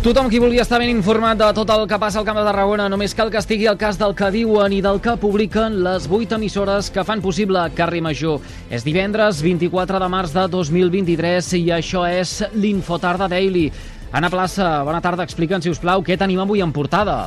Tothom qui vulgui estar ben informat de tot el que passa al Camp de Tarragona només cal que estigui al cas del que diuen i del que publiquen les vuit emissores que fan possible Carri Major. És divendres 24 de març de 2023 i això és l'Infotarda Daily. Anna Plaça, bona tarda. Explica'ns, si us plau, què tenim avui en portada.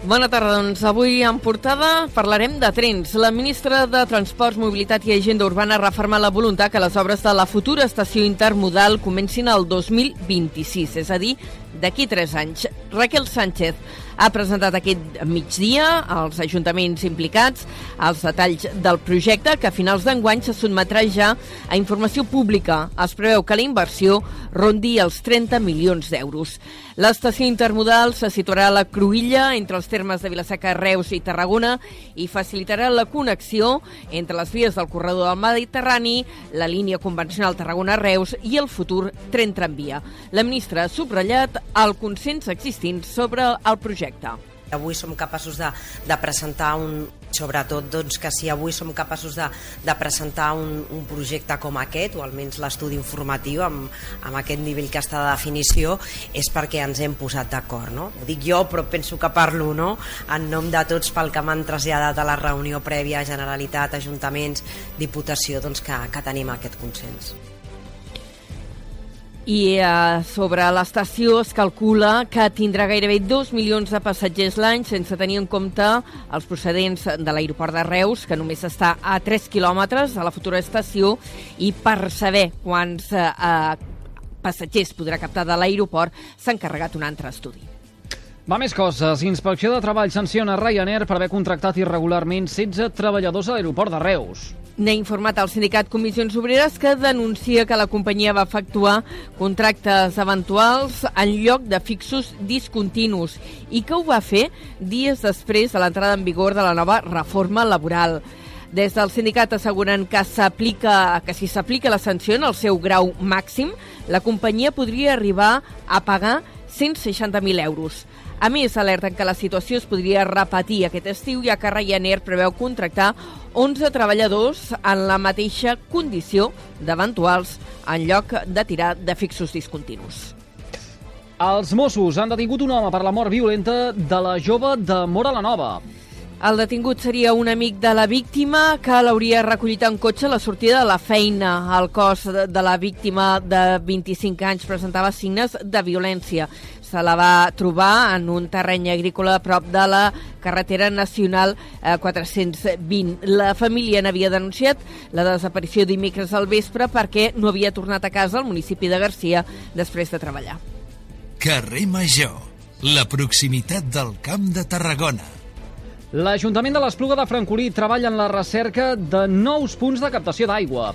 Bona tarda, doncs avui en portada parlarem de trens. La ministra de Transports, Mobilitat i Agenda Urbana referma la voluntat que les obres de la futura estació intermodal comencin el 2026, és a dir, d'aquí tres anys. Raquel Sánchez ha presentat aquest migdia als ajuntaments implicats els detalls del projecte que a finals d'enguany se sotmetrà ja a informació pública. Es preveu que la inversió rondi els 30 milions d'euros. L'estació intermodal se situarà a la Cruïlla entre els termes de Vilaseca, Reus i Tarragona i facilitarà la connexió entre les vies del corredor del Mediterrani, la línia convencional Tarragona-Reus i el futur tren tramvia. La ministra ha subratllat el consens existint sobre el projecte. Avui som capaços de, de presentar un, sobretot doncs, que si avui som capaços de, de presentar un, un projecte com aquest, o almenys l'estudi informatiu amb, amb aquest nivell que està de definició, és perquè ens hem posat d'acord. No? Ho dic jo, però penso que parlo no? en nom de tots pel que m'han traslladat a la reunió prèvia, Generalitat, Ajuntaments, Diputació, doncs que, que tenim aquest consens. I eh, sobre l'estació es calcula que tindrà gairebé 2 milions de passatgers l'any sense tenir en compte els procedents de l'aeroport de Reus, que només està a 3 quilòmetres de la futura estació, i per saber quants eh, passatgers podrà captar de l'aeroport s'ha encarregat un altre estudi. Va més coses. Inspecció de Treball sanciona Ryanair per haver contractat irregularment 16 treballadors a l'aeroport de Reus. N'ha informat el sindicat Comissions Obreres que denuncia que la companyia va efectuar contractes eventuals en lloc de fixos discontinus i que ho va fer dies després de l'entrada en vigor de la nova reforma laboral. Des del sindicat asseguren que s'aplica que si s'aplica la sanció en el seu grau màxim, la companyia podria arribar a pagar 160.000 euros. A més, alerten que la situació es podria repetir aquest estiu, ja que Ryanair preveu contractar 11 treballadors en la mateixa condició d'eventuals en lloc de tirar de fixos discontinus. Els Mossos han detingut un home per la mort violenta de la jove de Mora la Nova. El detingut seria un amic de la víctima que l'hauria recollit en cotxe a la sortida de la feina. El cos de la víctima de 25 anys presentava signes de violència se la va trobar en un terreny agrícola a prop de la carretera nacional 420. Eh, la família n'havia denunciat la desaparició dimecres al vespre perquè no havia tornat a casa al municipi de Garcia després de treballar. Carrer Major, la proximitat del Camp de Tarragona. L'Ajuntament de l'Espluga de Francolí treballa en la recerca de nous punts de captació d'aigua.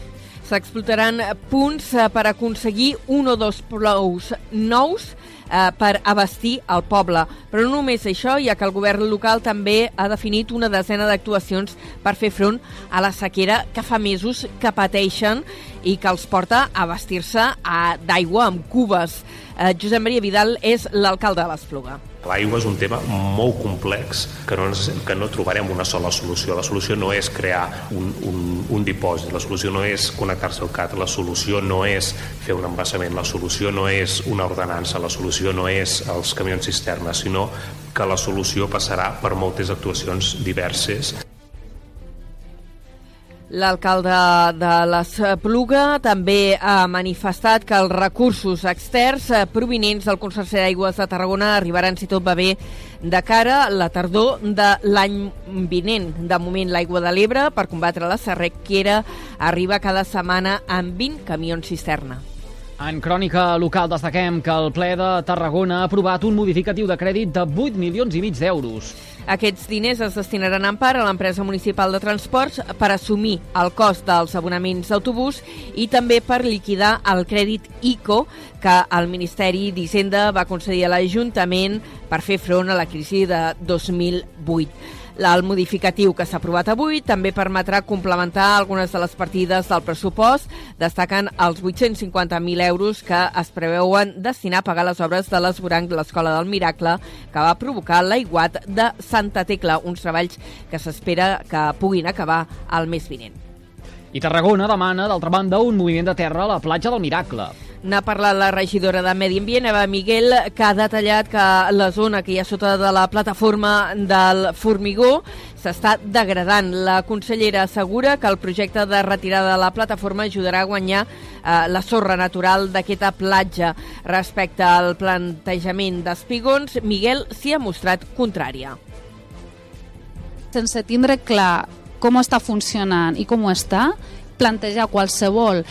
S'explotaran punts eh, per aconseguir un o dos plous nous eh, per abastir el poble. Però no només això, ja que el govern local també ha definit una desena d'actuacions per fer front a la sequera que fa mesos que pateixen i que els porta a vestir-se d'aigua amb cubes. Eh, Josep Maria Vidal és l'alcalde de l'Espluga. L'aigua és un tema molt complex que no, que no trobarem una sola solució. La solució no és crear un, un, un dipòsit, la solució no és connectar-se al CAT, la solució no és fer un embassament, la solució no és una ordenança, la solució no és els camions cisterna, sinó que la solució passarà per moltes actuacions diverses L'alcalde de l'Espluga també ha manifestat que els recursos externs eh, provinents del Consorci d'Aigües de Tarragona arribaran, si tot va bé, de cara a la tardor de l'any vinent. De moment, l'aigua de l'Ebre, per combatre la serrequera, arriba cada setmana amb 20 camions cisterna. En crònica local destaquem que el ple de Tarragona ha aprovat un modificatiu de crèdit de 8 milions i mig d'euros. Aquests diners es destinaran en part a l'empresa municipal de transports per assumir el cost dels abonaments d'autobús i també per liquidar el crèdit ICO que el Ministeri d'Hisenda va concedir a l'Ajuntament per fer front a la crisi de 2008. El modificatiu que s'ha aprovat avui també permetrà complementar algunes de les partides del pressupost, destaquen els 850.000 euros que es preveuen destinar a pagar les obres de l'esboranc de l'Escola del Miracle que va provocar l'aiguat de Santa Tecla, uns treballs que s'espera que puguin acabar al mes vinent. I Tarragona demana, d'altra banda, un moviment de terra a la platja del Miracle. N'ha parlat la regidora de Medi Ambient, Eva Miguel, que ha detallat que la zona que hi ha sota de la plataforma del formigó s'està degradant. La consellera assegura que el projecte de retirada de la plataforma ajudarà a guanyar eh, la sorra natural d'aquesta platja. Respecte al plantejament d'espigons, Miguel s'hi ha mostrat contrària. Sense tindre clar com està funcionant i com està, plantejar qualsevol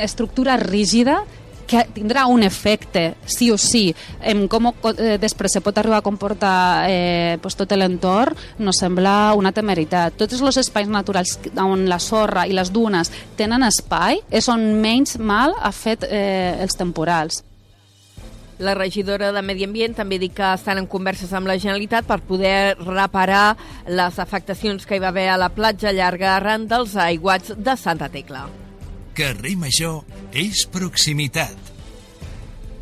estructura rígida que tindrà un efecte, sí o sí, en com eh, després se pot arribar a comportar eh, pues, tot l'entorn, no sembla una temeritat. Tots els espais naturals on la sorra i les dunes tenen espai és on menys mal ha fet eh, els temporals. La regidora de Medi Ambient també diu que estan en converses amb la Generalitat per poder reparar les afectacions que hi va haver a la platja llarga arran dels aiguats de Santa Tecla. Carrer Major és proximitat.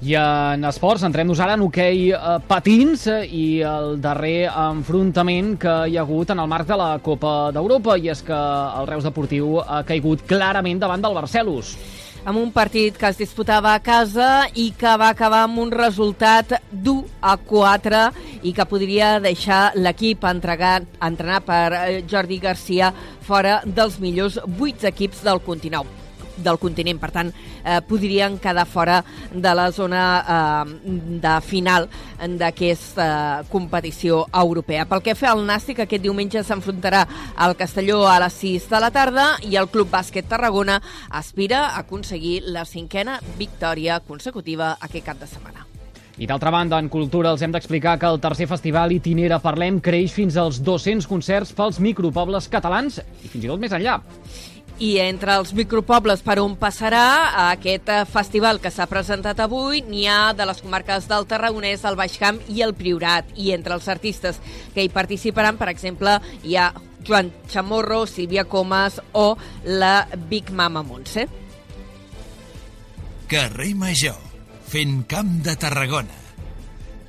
I en esports, entrem-nos ara en hoquei eh, patins eh, i el darrer enfrontament que hi ha hagut en el marc de la Copa d'Europa, i és que el Reus Deportiu ha caigut clarament davant del Barcelos amb un partit que es disputava a casa i que va acabar amb un resultat d'1 a 4 i que podria deixar l'equip entrenar per eh, Jordi Garcia fora dels millors 8 equips del continent del continent. Per tant, eh, podrien quedar fora de la zona eh, de final d'aquesta eh, competició europea. Pel que fa al Nàstic, aquest diumenge s'enfrontarà al Castelló a les 6 de la tarda i el Club Bàsquet Tarragona aspira a aconseguir la cinquena victòria consecutiva aquest cap de setmana. I d'altra banda, en cultura els hem d'explicar que el tercer festival Itinera Parlem creix fins als 200 concerts pels micropobles catalans i fins i tot més enllà. I entre els micropobles per on passarà aquest eh, festival que s'ha presentat avui, n'hi ha de les comarques del Tarragonès, el Baix Camp i el Priorat. I entre els artistes que hi participaran, per exemple, hi ha Joan Chamorro, Sílvia Comas o la Big Mama Montse. Carrer Major, fent camp de Tarragona.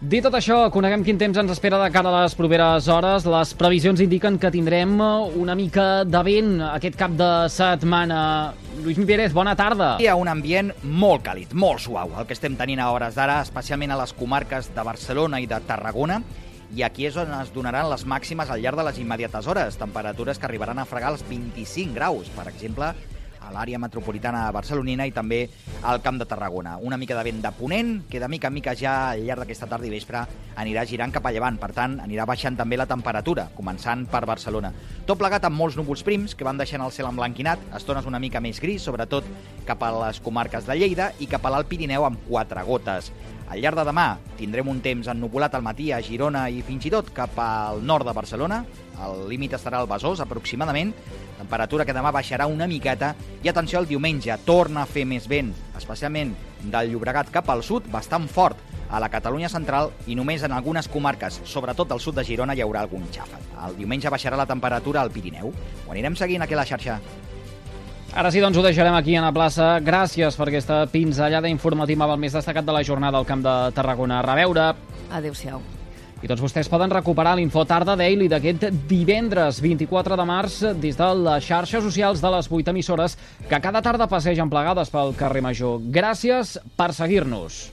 Dit tot això, coneguem quin temps ens espera de cara a les properes hores. Les previsions indiquen que tindrem una mica de vent aquest cap de setmana. Lluís Pérez, bona tarda. Hi ha un ambient molt càlid, molt suau, el que estem tenint a hores d'ara, especialment a les comarques de Barcelona i de Tarragona, i aquí és on es donaran les màximes al llarg de les immediates hores, temperatures que arribaran a fregar els 25 graus, per exemple, a l'àrea metropolitana barcelonina i també al Camp de Tarragona. Una mica de vent de ponent, que de mica en mica ja al llarg d'aquesta tarda i vespre anirà girant cap a llevant, per tant, anirà baixant també la temperatura, començant per Barcelona. Tot plegat amb molts núvols prims que van deixant el cel emblanquinat, estones una mica més gris, sobretot cap a les comarques de Lleida i cap a l'Alt Pirineu amb quatre gotes. Al llarg de demà tindrem un temps ennubulat al matí a Girona i fins i tot cap al nord de Barcelona. El límit estarà al Besòs, aproximadament. Temperatura que demà baixarà una miqueta. I atenció, el diumenge torna a fer més vent, especialment del Llobregat cap al sud, bastant fort a la Catalunya central i només en algunes comarques, sobretot al sud de Girona, hi haurà algun xàfec. El diumenge baixarà la temperatura al Pirineu. Ho anirem seguint aquí a la xarxa. Ara sí, doncs ho deixarem aquí a la plaça. Gràcies per aquesta pinzellada informativa amb el més destacat de la jornada al Camp de Tarragona. A reveure. Adéu-siau. I tots vostès poden recuperar l'info tarda daily d'aquest divendres 24 de març des de les xarxes socials de les 8 emissores que cada tarda passegen plegades pel carrer Major. Gràcies per seguir-nos.